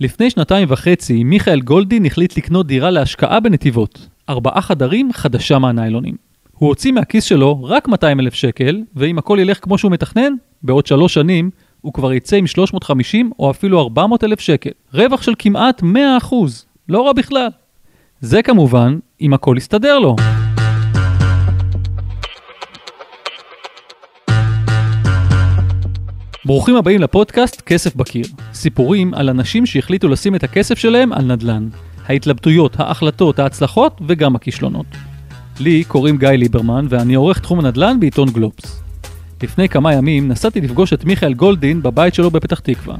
לפני שנתיים וחצי, מיכאל גולדין החליט לקנות דירה להשקעה בנתיבות. ארבעה חדרים חדשה מהניילונים. הוא הוציא מהכיס שלו רק 200 אלף שקל, ואם הכל ילך כמו שהוא מתכנן, בעוד שלוש שנים הוא כבר יצא עם 350 או אפילו 400 אלף שקל. רווח של כמעט 100%, לא רע בכלל. זה כמובן, אם הכל יסתדר לו. ברוכים הבאים לפודקאסט כסף בקיר. סיפורים על אנשים שהחליטו לשים את הכסף שלהם על נדל"ן. ההתלבטויות, ההחלטות, ההצלחות וגם הכישלונות. לי קוראים גיא ליברמן ואני עורך תחום הנדל"ן בעיתון גלובס. לפני כמה ימים נסעתי לפגוש את מיכאל גולדין בבית שלו בפתח תקווה.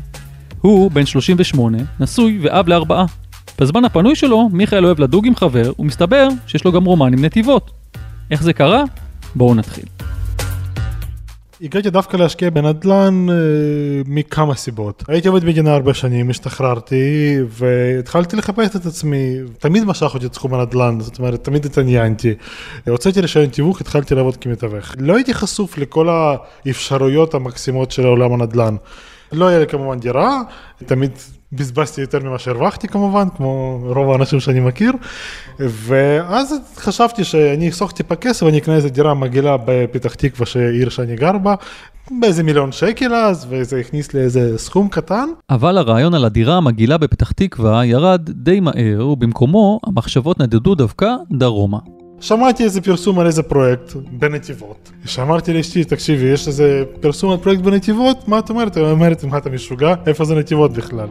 הוא בן 38, נשוי ואב לארבעה. בזמן הפנוי שלו, מיכאל אוהב לדוג עם חבר, ומסתבר שיש לו גם רומן עם נתיבות. איך זה קרה? בואו נתחיל. הגעתי דווקא להשקיע בנדל"ן אה, מכמה סיבות. הייתי עובד מדינה הרבה שנים, השתחררתי והתחלתי לחפש את עצמי. תמיד משך אותי תחום הנדל"ן, זאת אומרת, תמיד התעניינתי. הוצאתי רישיון תיווך, התחלתי לעבוד כמתווך. לא הייתי חשוף לכל האפשרויות המקסימות של עולם הנדל"ן. לא היה לי כמובן דירה, תמיד בזבזתי יותר ממה שהרווחתי כמובן, כמו רוב האנשים שאני מכיר, ואז חשבתי שאני אחסוך טיפה כסף ואני אקנה איזה דירה מגעילה בפתח תקווה, עיר שאני גר בה, באיזה מיליון שקל אז, וזה הכניס לי איזה סכום קטן. אבל הרעיון על הדירה המגעילה בפתח תקווה ירד די מהר, ובמקומו המחשבות נדדו דווקא דרומה. שמעתי איזה פרסום על איזה פרויקט בנתיבות. שאמרתי לאשתי, תקשיבי, יש איזה פרסום על פרויקט בנתיבות? מה את אומרת? היא אומרת, מה אתה משוגע? איפה זה נתיבות בכלל?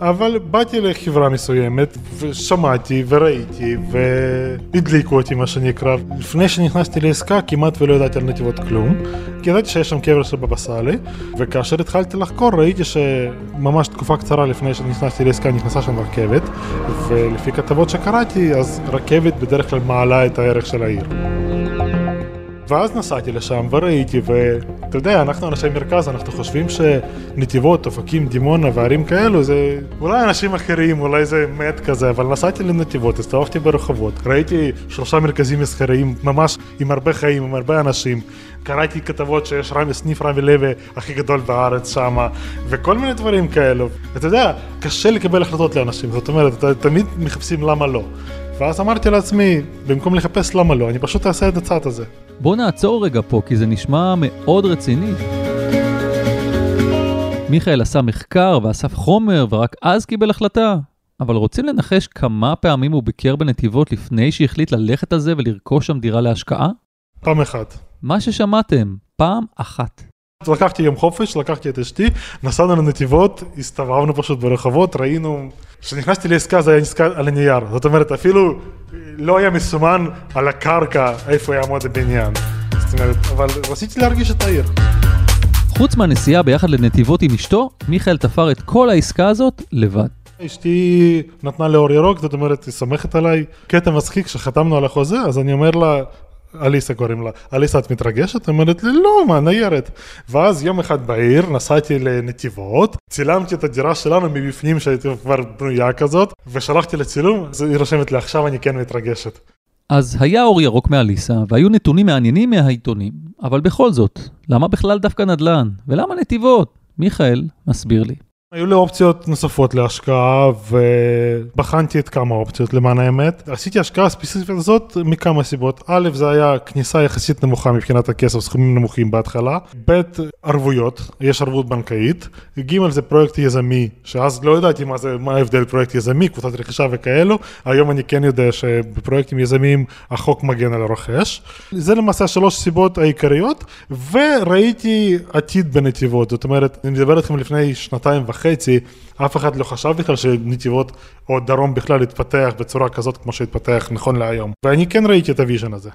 אבל באתי לחברה מסוימת ושמעתי וראיתי והדליקו אותי מה שנקרא. לפני שנכנסתי לעסקה כמעט ולא ידעתי על נתיבות כלום, כי ידעתי שיש שם קבר של בבא סאלי, וכאשר התחלתי לחקור ראיתי שממש תקופה קצרה לפני שנכנסתי לעסקה נכנסה שם רכבת, ולפי כתבות שקראתי אז רכבת בדרך כלל מעלה את הערך של העיר. ואז נסעתי לשם וראיתי, ואתה יודע, אנחנו אנשי מרכז, אנחנו חושבים שנתיבות, אופקים, דימונה וערים כאלו זה אולי אנשים אחרים, אולי זה מת כזה, אבל נסעתי לנתיבות, הסתובבתי ברחובות, ראיתי שלושה מרכזים מסחריים ממש עם הרבה חיים, עם הרבה אנשים, קראתי כתבות שיש רמי, סניף רמי לוי הכי גדול בארץ שם, וכל מיני דברים כאלו. אתה יודע, קשה לקבל החלטות לאנשים, זאת אומרת, תמיד מחפשים למה לא. ואז אמרתי לעצמי, במקום לחפש למה לא, אני פשוט אעשה את הצעד הזה. בוא נעצור רגע פה, כי זה נשמע מאוד רציני. מיכאל עשה מחקר ואסף חומר, ורק אז קיבל החלטה. אבל רוצים לנחש כמה פעמים הוא ביקר בנתיבות לפני שהחליט ללכת על זה ולרכוש שם דירה להשקעה? פעם אחת. מה ששמעתם, פעם אחת. לקחתי יום חופש, לקחתי את אשתי, נסענו לנתיבות, הסתובבנו פשוט ברחובות, ראינו, כשנכנסתי לעסקה זה היה עסקה על הנייר, זאת אומרת אפילו לא היה מסומן על הקרקע איפה יעמוד הבניין, זאת אומרת, אבל רציתי להרגיש את העיר. חוץ מהנסיעה ביחד לנתיבות עם אשתו, מיכאל תפר את כל העסקה הזאת לבד. אשתי נתנה לי אור ירוק, זאת אומרת, היא סומכת עליי. קטע מצחיק, כשחתמנו על החוזה, אז אני אומר לה, אליסה קוראים לה, אליסה את מתרגשת? אומרת לי, לא, מה, ניירת. ואז יום אחד בעיר נסעתי לנתיבות, צילמתי את הדירה שלנו מבפנים שהייתי כבר בנויה כזאת, ושלחתי לצילום, היא רושמת לי, עכשיו אני כן מתרגשת. אז היה אור ירוק מאליסה, והיו נתונים מעניינים מהעיתונים, אבל בכל זאת, למה בכלל דווקא נדל"ן? ולמה נתיבות? מיכאל מסביר לי. היו לי אופציות נוספות להשקעה ובחנתי את כמה אופציות למען האמת. עשיתי השקעה ספציפית הזאת מכמה סיבות. א', זה היה כניסה יחסית נמוכה מבחינת הכסף, סכומים נמוכים בהתחלה. ב', ערבויות, יש ערבות בנקאית. ג', זה פרויקט יזמי, שאז לא ידעתי מה זה, מה ההבדל פרויקט יזמי, קבוצת רכישה וכאלו. היום אני כן יודע שבפרויקטים יזמיים החוק מגן על הרוכש. זה למעשה שלוש סיבות העיקריות, וראיתי עתיד בנתיבות. זאת אומרת, אני מדבר איתכם לפני שנתיים וחצי. וחצי, אף אחד לא חשב בכלל שנתיבות או דרום בכלל יתפתח בצורה כזאת כמו שהתפתח נכון להיום. ואני כן ראיתי את ה vision הזה.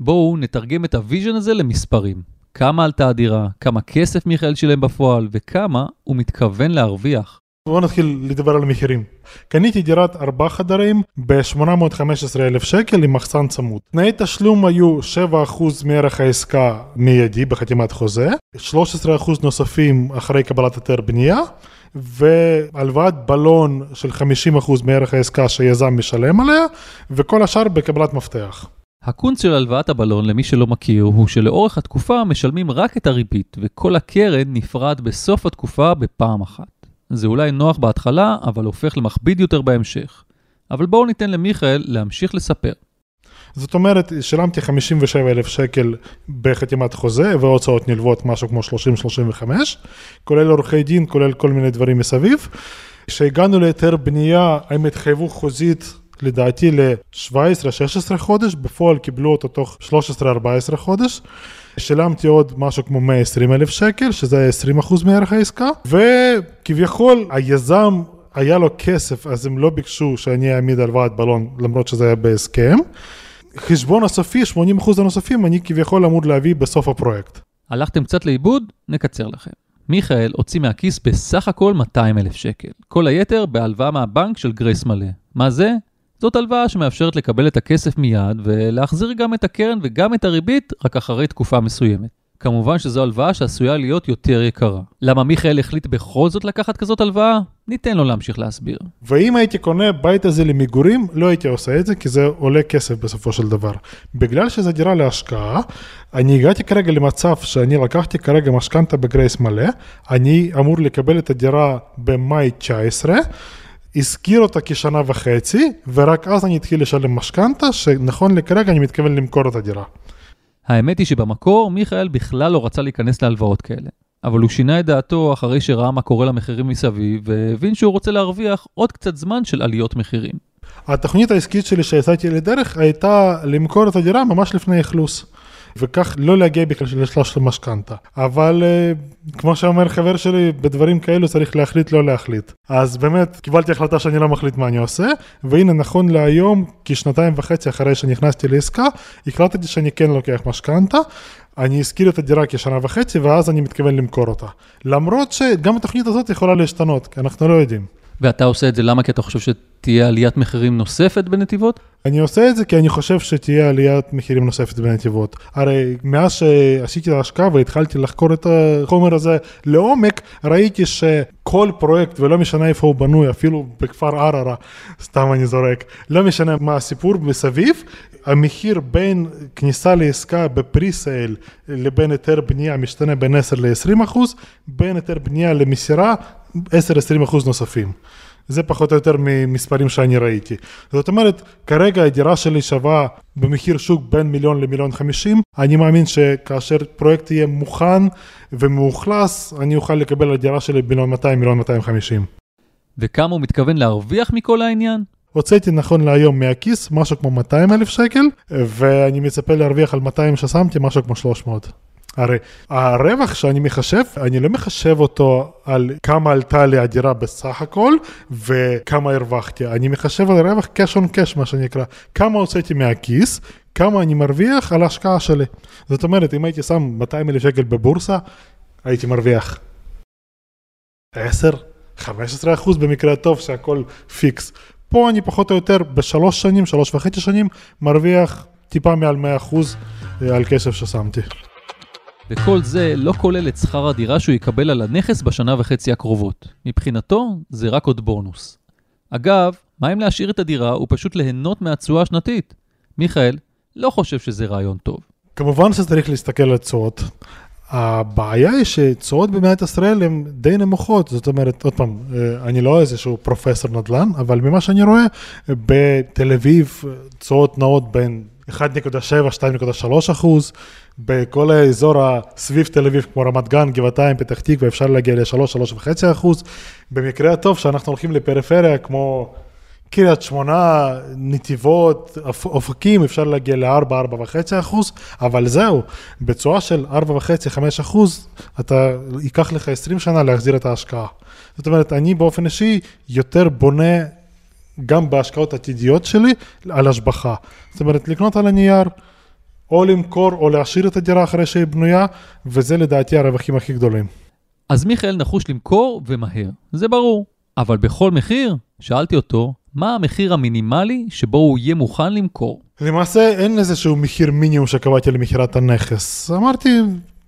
בואו נתרגם את ה vision הזה למספרים. כמה עלתה הדירה, כמה כסף מיכאל שילם בפועל, וכמה הוא מתכוון להרוויח. בואו נתחיל לדבר על המחירים. קניתי דירת ארבעה חדרים ב-815 אלף שקל עם מחסן צמוד. תנאי תשלום היו 7% מערך העסקה מיידי בחתימת חוזה, 13% נוספים אחרי קבלת היתר בנייה, והלוואת בלון של 50% מערך העסקה שיזם משלם עליה, וכל השאר בקבלת מפתח. הקונץ של הלוואת הבלון, למי שלא מכיר, הוא שלאורך התקופה משלמים רק את הריבית, וכל הקרן נפרד בסוף התקופה בפעם אחת. זה אולי נוח בהתחלה, אבל הופך למכביד יותר בהמשך. אבל בואו ניתן למיכאל להמשיך לספר. זאת אומרת, שילמתי 57 אלף שקל בחתימת חוזה והוצאות נלוות משהו כמו 30-35, כולל עורכי דין, כולל כל מיני דברים מסביב. כשהגענו להיתר בנייה, הם התחייבו חוזית לדעתי ל-17-16 חודש, בפועל קיבלו אותו תוך 13-14 חודש. שילמתי עוד משהו כמו 120 אלף שקל, שזה 20 אחוז מערך העסקה, וכביכול היזם היה לו כסף, אז הם לא ביקשו שאני אעמיד הלוואת בלון, למרות שזה היה בהסכם. חשבון הסופי, 80 אחוז הנוספים, אני כביכול אמור להביא בסוף הפרויקט. הלכתם קצת לאיבוד? נקצר לכם. מיכאל הוציא מהכיס בסך הכל 200 אלף שקל. כל היתר בהלוואה מהבנק של גרייס מלא. מה זה? זאת הלוואה שמאפשרת לקבל את הכסף מיד ולהחזיר גם את הקרן וגם את הריבית רק אחרי תקופה מסוימת. כמובן שזו הלוואה שעשויה להיות יותר יקרה. למה מיכאל החליט בכל זאת לקחת כזאת הלוואה? ניתן לו להמשיך להסביר. ואם הייתי קונה בית הזה למגורים, לא הייתי עושה את זה, כי זה עולה כסף בסופו של דבר. בגלל שזו דירה להשקעה, אני הגעתי כרגע למצב שאני לקחתי כרגע משכנתה בגרייס מלא, אני אמור לקבל את הדירה במאי 19, הזכיר אותה כשנה וחצי, ורק אז אני אתחיל לשלם משכנתה, שנכון לכרגע אני מתכוון למכור את הדירה. האמת היא שבמקור מיכאל בכלל לא רצה להיכנס להלוואות כאלה. אבל הוא שינה את דעתו אחרי שראה מה קורה למחירים מסביב, והבין שהוא רוצה להרוויח עוד קצת זמן של עליות מחירים. התוכנית העסקית שלי שיצאתי לדרך הייתה למכור את הדירה ממש לפני אכלוס. וכך לא להגיע בכלל לשלב של משכנתה. אבל אה, כמו שאומר חבר שלי, בדברים כאלו צריך להחליט לא להחליט. אז באמת קיבלתי החלטה שאני לא מחליט מה אני עושה, והנה נכון להיום, כשנתיים וחצי אחרי שנכנסתי לעסקה, החלטתי שאני כן לוקח משכנתה. אני אזכיר את הדירה כשנה וחצי ואז אני מתכוון למכור אותה. למרות שגם התוכנית הזאת יכולה להשתנות, כי אנחנו לא יודעים. ואתה עושה את זה למה? כי אתה חושב שתהיה עליית מחירים נוספת בנתיבות? אני עושה את זה כי אני חושב שתהיה עליית מחירים נוספת בנתיבות. הרי מאז שעשיתי את ההשקעה והתחלתי לחקור את החומר הזה לעומק, ראיתי שכל פרויקט, ולא משנה איפה הוא בנוי, אפילו בכפר ערערה, סתם אני זורק, לא משנה מה הסיפור מסביב, המחיר בין כניסה לעסקה בפריסייל לבין היתר בנייה משתנה בין 10 ל-20 אחוז, בין היתר בנייה למסירה 10-20 אחוז נוספים. זה פחות או יותר ממספרים שאני ראיתי. זאת אומרת, כרגע הדירה שלי שווה במחיר שוק בין מיליון למיליון חמישים. אני מאמין שכאשר פרויקט יהיה מוכן ומאוכלס, אני אוכל לקבל הדירה שלי מיליון 200, מיליון 250. וכמה הוא מתכוון להרוויח מכל העניין? הוצאתי נכון להיום מהכיס משהו כמו 200 אלף שקל, ואני מצפה להרוויח על 200 ששמתי משהו כמו 300. הרי הרווח שאני מחשב, אני לא מחשב אותו על כמה עלתה לי הדירה בסך הכל וכמה הרווחתי, אני מחשב על רווח cash on cash מה שנקרא, כמה הוצאתי מהכיס, כמה אני מרוויח על ההשקעה שלי. זאת אומרת, אם הייתי שם 200 אלף שקל בבורסה, הייתי מרוויח 10, 15 אחוז במקרה הטוב שהכל פיקס. פה אני פחות או יותר בשלוש שנים, שלוש וחצי שנים, מרוויח טיפה מעל 100 אחוז אה, על כסף ששמתי. וכל זה לא כולל את שכר הדירה שהוא יקבל על הנכס בשנה וחצי הקרובות. מבחינתו, זה רק עוד בונוס. אגב, מה אם להשאיר את הדירה ופשוט ליהנות מהתשואה השנתית? מיכאל לא חושב שזה רעיון טוב. כמובן שצריך להסתכל על תשואות. הבעיה היא שתשואות במדינת ישראל הן די נמוכות, זאת אומרת, עוד פעם, אה, אני לא איזשהו פרופסור נדל"ן, אבל ממה שאני רואה, בתל אביב תשואות נעות בין 1.7-2.3 אחוז, בכל האזור הסביב תל אביב, כמו רמת גן, גבעתיים, פתח תקווה, אפשר להגיע ל-3-3.5 אחוז. במקרה הטוב, שאנחנו הולכים לפריפריה, כמו קריית שמונה, נתיבות, אופקים, אפשר להגיע ל-4-4.5 אחוז, אבל זהו, בצורה של 4.5-5 אחוז, אתה, ייקח לך 20 שנה להחזיר את ההשקעה. זאת אומרת, אני באופן אישי יותר בונה גם בהשקעות עתידיות שלי על השבחה. זאת אומרת, לקנות על הנייר, או למכור או להשאיר את הדירה אחרי שהיא בנויה, וזה לדעתי הרווחים הכי גדולים. אז מיכאל נחוש למכור ומהר, זה ברור. אבל בכל מחיר, שאלתי אותו, מה המחיר המינימלי שבו הוא יהיה מוכן למכור? למעשה אין איזשהו מחיר מינימום שקבעתי למכירת הנכס. אמרתי,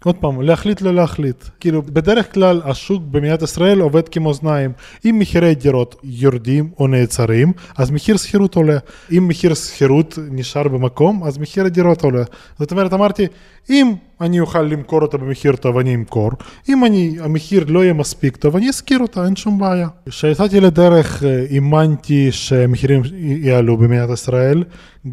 עוד פעם, להחליט לא להחליט. כאילו, בדרך כלל השוק במדינת ישראל עובד כמאזניים. אם מחירי דירות יורדים או נעצרים, אז מחיר שכירות עולה. אם מחיר שכירות נשאר במקום, אז מחיר הדירות עולה. זאת אומרת, אמרתי, אם אני אוכל למכור אותה במחיר טוב, אני אמכור. אם אני, המחיר לא יהיה מספיק טוב, אני אשכיר אותה, אין שום בעיה. כשיצאתי לדרך, האמנתי שהמחירים יעלו במדינת ישראל.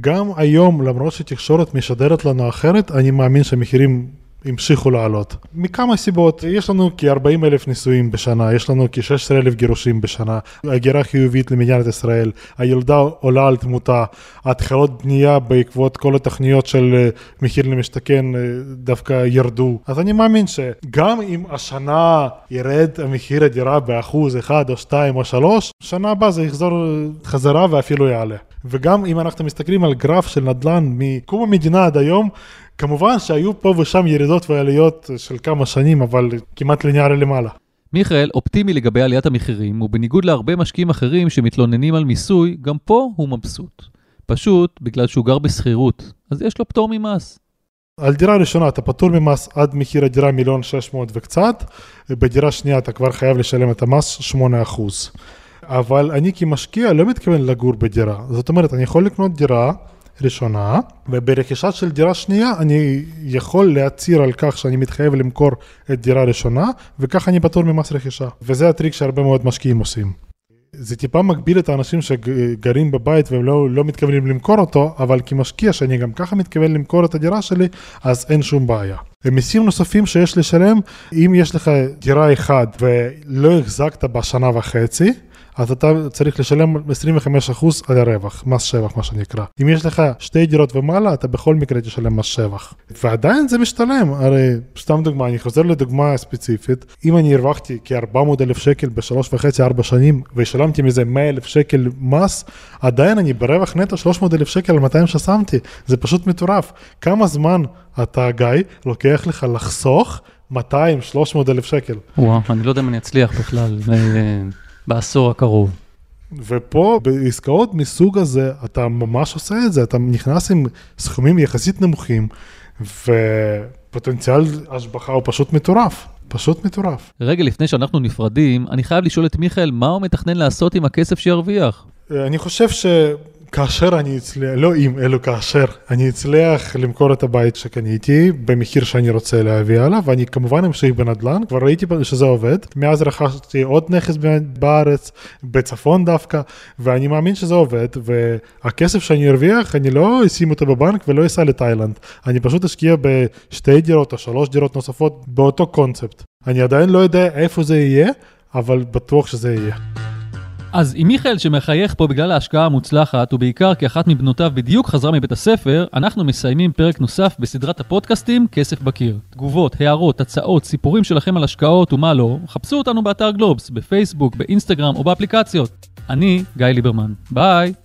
גם היום, למרות שתקשורת משדרת לנו אחרת, אני מאמין שהמחירים המשיכו לעלות. מכמה סיבות, יש לנו כ-40 אלף נישואים בשנה, יש לנו כ-16 אלף גירושים בשנה, הגירה חיובית למדינת ישראל, הילדה עולה על תמותה, התחלות בנייה בעקבות כל התוכניות של אה, מחיר למשתכן אה, דווקא ירדו. אז אני מאמין שגם אם השנה ירד המחיר הדירה באחוז אחד או שתיים או שלוש, שנה הבאה זה יחזור חזרה ואפילו יעלה. וגם אם אנחנו מסתכלים על גרף של נדל"ן מקום המדינה עד היום, כמובן שהיו פה ושם ירידות ועליות של כמה שנים, אבל כמעט ליניארי למעלה. מיכאל אופטימי לגבי עליית המחירים, ובניגוד להרבה משקיעים אחרים שמתלוננים על מיסוי, גם פה הוא מבסוט. פשוט בגלל שהוא גר בשכירות, אז יש לו פטור ממס. על דירה ראשונה אתה פטור ממס עד מחיר הדירה מיליון שש מאות וקצת, בדירה שנייה אתה כבר חייב לשלם את המס שמונה אחוז. אבל אני כמשקיע לא מתכוון לגור בדירה, זאת אומרת אני יכול לקנות דירה ראשונה, וברכישה של דירה שנייה אני יכול להצהיר על כך שאני מתחייב למכור את דירה ראשונה, וכך אני פטור ממס רכישה. וזה הטריק שהרבה מאוד משקיעים עושים. זה טיפה מגביל את האנשים שגרים בבית והם לא, לא מתכוונים למכור אותו, אבל כמשקיע שאני גם ככה מתכוון למכור את הדירה שלי, אז אין שום בעיה. מיסים נוספים שיש לשלם, אם יש לך דירה אחת ולא החזקת בשנה וחצי, אז אתה צריך לשלם 25% על הרווח, מס שבח מה שנקרא. אם יש לך שתי דירות ומעלה, אתה בכל מקרה תשלם מס שבח. ועדיין זה משתלם, הרי סתם דוגמה, אני חוזר לדוגמה ספציפית, אם אני הרווחתי כ-400 אלף שקל בשלוש וחצי, ארבע שנים, ושלמתי מזה 100 אלף שקל מס, עדיין אני ברווח נטו 300 אלף שקל על 200 ששמתי, זה פשוט מטורף. כמה זמן אתה, גיא, לוקח לך לחסוך 200-300 אלף שקל? וואו, אני לא יודע אם אני אצליח בכלל. בעשור הקרוב. ופה בעסקאות מסוג הזה אתה ממש עושה את זה, אתה נכנס עם סכומים יחסית נמוכים ופוטנציאל השבחה הוא פשוט מטורף, פשוט מטורף. רגע לפני שאנחנו נפרדים, אני חייב לשאול את מיכאל מה הוא מתכנן לעשות עם הכסף שירוויח. אני חושב ש... כאשר אני אצליח, לא אם, אלא כאשר אני אצליח למכור את הבית שקניתי במחיר שאני רוצה להביא עליו, ואני כמובן אמשיך בנדל"ן, כבר ראיתי שזה עובד, מאז רכשתי עוד נכס בארץ, בצפון דווקא, ואני מאמין שזה עובד, והכסף שאני ארוויח, אני לא אשים אותו בבנק ולא אסע לתאילנד, אני פשוט אשקיע בשתי דירות או שלוש דירות נוספות באותו קונספט. אני עדיין לא יודע איפה זה יהיה, אבל בטוח שזה יהיה. אז עם מיכאל שמחייך פה בגלל ההשקעה המוצלחת, ובעיקר כי אחת מבנותיו בדיוק חזרה מבית הספר, אנחנו מסיימים פרק נוסף בסדרת הפודקאסטים כסף בקיר. תגובות, הערות, הצעות, סיפורים שלכם על השקעות ומה לא, חפשו אותנו באתר גלובס, בפייסבוק, באינסטגרם או באפליקציות. אני גיא ליברמן. ביי!